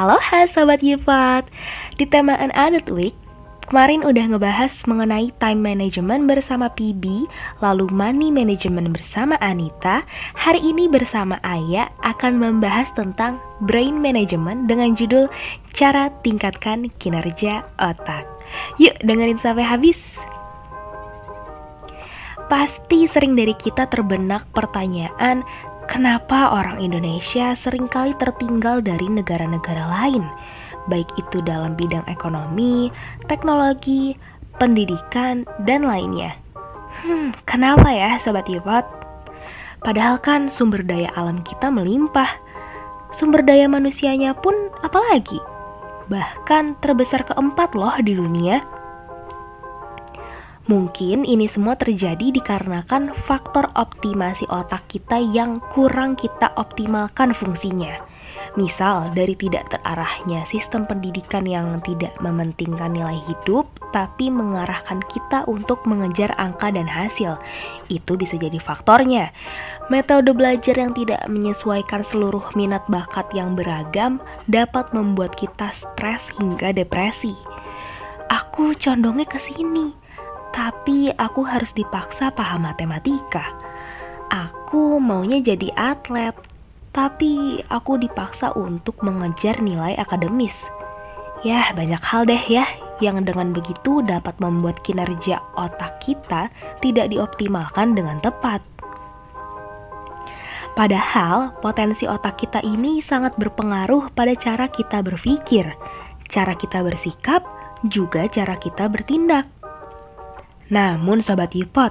Aloha Sobat Yufat Di tema An Adult Week Kemarin udah ngebahas mengenai time management bersama PB Lalu money management bersama Anita. Hari ini bersama Aya akan membahas tentang brain management Dengan judul Cara Tingkatkan Kinerja Otak. Yuk dengerin sampai habis. Pasti sering dari kita terbenak pertanyaan Kenapa orang Indonesia sering kali tertinggal dari negara-negara lain, baik itu dalam bidang ekonomi, teknologi, pendidikan, dan lainnya? Hmm, kenapa ya, Sobat Yupot? Padahal kan sumber daya alam kita melimpah. Sumber daya manusianya pun apalagi? Bahkan terbesar keempat loh di dunia. Mungkin ini semua terjadi dikarenakan faktor optimasi otak kita yang kurang kita optimalkan fungsinya. Misal, dari tidak terarahnya sistem pendidikan yang tidak mementingkan nilai hidup, tapi mengarahkan kita untuk mengejar angka dan hasil. Itu bisa jadi faktornya. Metode belajar yang tidak menyesuaikan seluruh minat bakat yang beragam dapat membuat kita stres hingga depresi. Aku condongnya ke sini tapi aku harus dipaksa paham matematika. Aku maunya jadi atlet, tapi aku dipaksa untuk mengejar nilai akademis. Ya, banyak hal deh ya yang dengan begitu dapat membuat kinerja otak kita tidak dioptimalkan dengan tepat. Padahal, potensi otak kita ini sangat berpengaruh pada cara kita berpikir, cara kita bersikap, juga cara kita bertindak. Namun Sobat Yupot,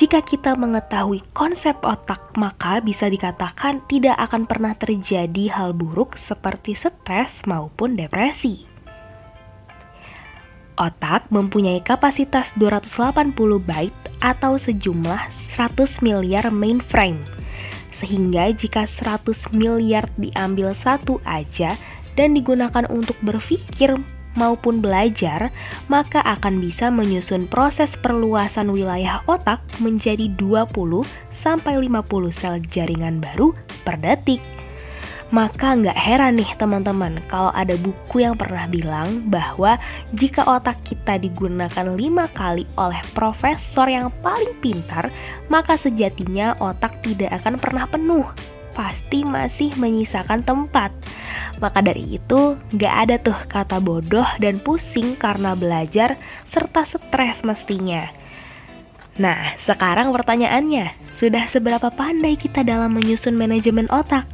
jika kita mengetahui konsep otak maka bisa dikatakan tidak akan pernah terjadi hal buruk seperti stres maupun depresi. Otak mempunyai kapasitas 280 byte atau sejumlah 100 miliar mainframe. Sehingga jika 100 miliar diambil satu aja dan digunakan untuk berpikir maupun belajar, maka akan bisa menyusun proses perluasan wilayah otak menjadi 20 sampai 50 sel jaringan baru per detik. Maka nggak heran nih teman-teman kalau ada buku yang pernah bilang bahwa jika otak kita digunakan lima kali oleh profesor yang paling pintar, maka sejatinya otak tidak akan pernah penuh pasti masih menyisakan tempat. Maka dari itu, gak ada tuh kata bodoh dan pusing karena belajar serta stres mestinya. Nah, sekarang pertanyaannya, sudah seberapa pandai kita dalam menyusun manajemen otak?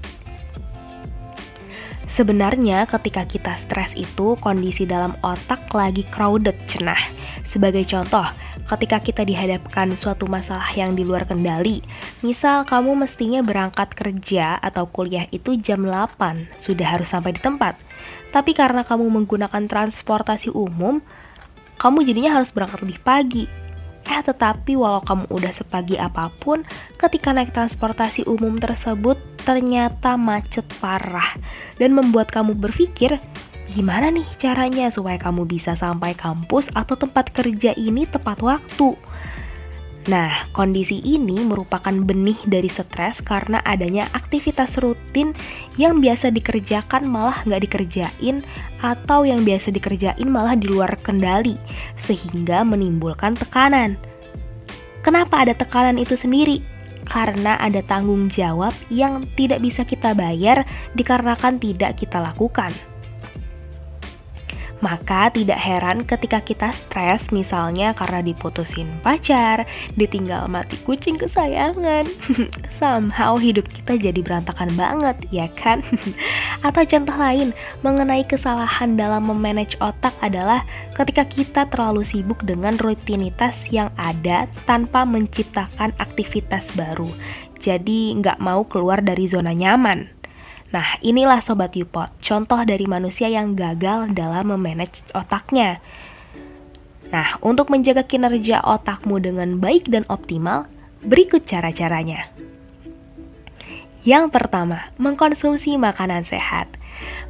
Sebenarnya ketika kita stres itu kondisi dalam otak lagi crowded cenah. Sebagai contoh, ketika kita dihadapkan suatu masalah yang di luar kendali. Misal kamu mestinya berangkat kerja atau kuliah itu jam 8, sudah harus sampai di tempat. Tapi karena kamu menggunakan transportasi umum, kamu jadinya harus berangkat lebih pagi. Eh, tetapi walau kamu udah sepagi apa pun, ketika naik transportasi umum tersebut ternyata macet parah dan membuat kamu berpikir, Gimana nih caranya supaya kamu bisa sampai kampus atau tempat kerja ini tepat waktu? Nah, kondisi ini merupakan benih dari stres karena adanya aktivitas rutin yang biasa dikerjakan malah nggak dikerjain atau yang biasa dikerjain malah di luar kendali, sehingga menimbulkan tekanan. Kenapa ada tekanan itu sendiri? Karena ada tanggung jawab yang tidak bisa kita bayar dikarenakan tidak kita lakukan. Maka tidak heran ketika kita stres misalnya karena diputusin pacar, ditinggal mati kucing kesayangan. Somehow hidup kita jadi berantakan banget, ya kan? Atau contoh lain mengenai kesalahan dalam memanage otak adalah ketika kita terlalu sibuk dengan rutinitas yang ada tanpa menciptakan aktivitas baru. Jadi nggak mau keluar dari zona nyaman. Nah, inilah Sobat Yupot, contoh dari manusia yang gagal dalam memanage otaknya. Nah, untuk menjaga kinerja otakmu dengan baik dan optimal, berikut cara-caranya. Yang pertama, mengkonsumsi makanan sehat.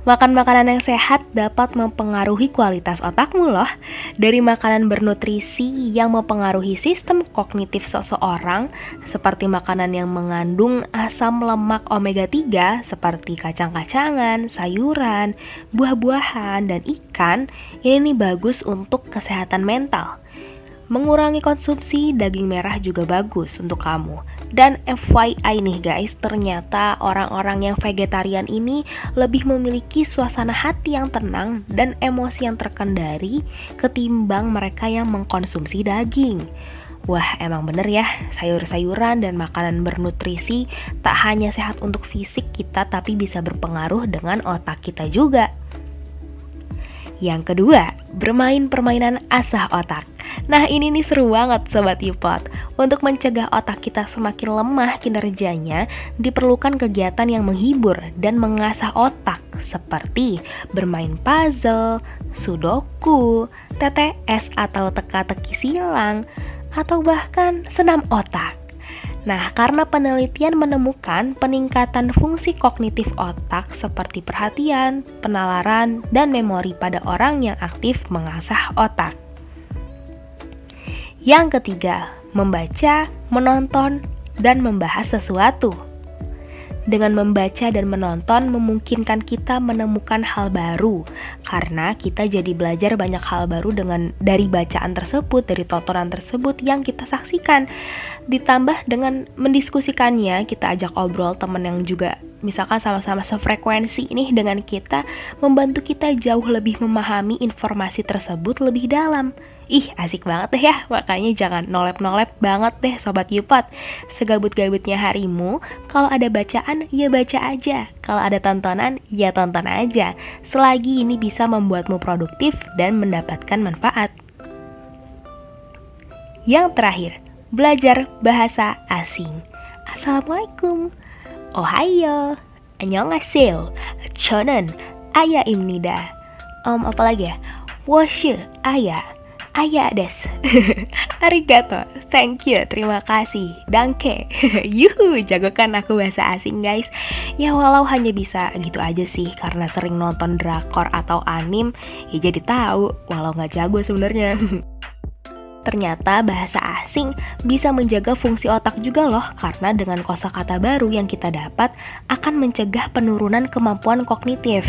Makan makanan yang sehat dapat mempengaruhi kualitas otakmu loh. Dari makanan bernutrisi yang mempengaruhi sistem kognitif seseorang, seperti makanan yang mengandung asam lemak omega 3 seperti kacang-kacangan, sayuran, buah-buahan, dan ikan, ini bagus untuk kesehatan mental. Mengurangi konsumsi daging merah juga bagus untuk kamu. Dan FYI nih guys, ternyata orang-orang yang vegetarian ini lebih memiliki suasana hati yang tenang dan emosi yang terkendali ketimbang mereka yang mengkonsumsi daging. Wah, emang bener ya, sayur-sayuran dan makanan bernutrisi tak hanya sehat untuk fisik kita, tapi bisa berpengaruh dengan otak kita juga. Yang kedua, bermain permainan asah otak. Nah ini nih seru banget Sobat Yupot Untuk mencegah otak kita semakin lemah kinerjanya Diperlukan kegiatan yang menghibur dan mengasah otak Seperti bermain puzzle, sudoku, TTS atau teka-teki silang Atau bahkan senam otak Nah, karena penelitian menemukan peningkatan fungsi kognitif otak seperti perhatian, penalaran, dan memori pada orang yang aktif mengasah otak. Yang ketiga, membaca, menonton, dan membahas sesuatu. Dengan membaca dan menonton memungkinkan kita menemukan hal baru karena kita jadi belajar banyak hal baru dengan dari bacaan tersebut, dari tontonan tersebut yang kita saksikan. Ditambah dengan mendiskusikannya, kita ajak obrol teman yang juga misalkan sama-sama sefrekuensi ini dengan kita membantu kita jauh lebih memahami informasi tersebut lebih dalam. Ih, asik banget deh ya. Makanya jangan nolep-nolep banget deh Sobat Yupat. Segabut-gabutnya harimu, kalau ada bacaan, ya baca aja. Kalau ada tontonan, ya tonton aja. Selagi ini bisa membuatmu produktif dan mendapatkan manfaat. Yang terakhir, belajar bahasa asing. Assalamualaikum. Ohayo. Annyeonghaseyo. Chonen. Aya imnida. Um, apa lagi ya? Washu. Aya. Aya des. Arigato. Thank you. Terima kasih. Danke. Yuhu, jagokan aku bahasa asing, guys. Ya walau hanya bisa gitu aja sih karena sering nonton drakor atau anim, ya jadi tahu walau nggak jago sebenarnya. Ternyata bahasa asing bisa menjaga fungsi otak juga loh karena dengan kosakata baru yang kita dapat akan mencegah penurunan kemampuan kognitif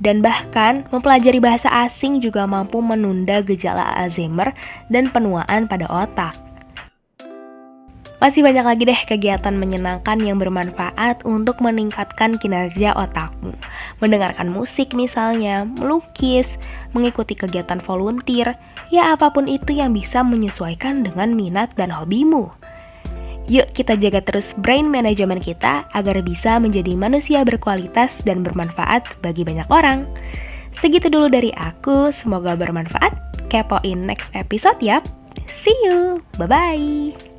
dan bahkan mempelajari bahasa asing juga mampu menunda gejala Alzheimer dan penuaan pada otak. Masih banyak lagi deh kegiatan menyenangkan yang bermanfaat untuk meningkatkan kinerja otakmu. Mendengarkan musik misalnya, melukis, mengikuti kegiatan volunteer, ya apa pun itu yang bisa menyesuaikan dengan minat dan hobimu. Yuk kita jaga terus brain management kita agar bisa menjadi manusia berkualitas dan bermanfaat bagi banyak orang. Segitu dulu dari aku, semoga bermanfaat. Kepoin next episode ya. See you, bye-bye.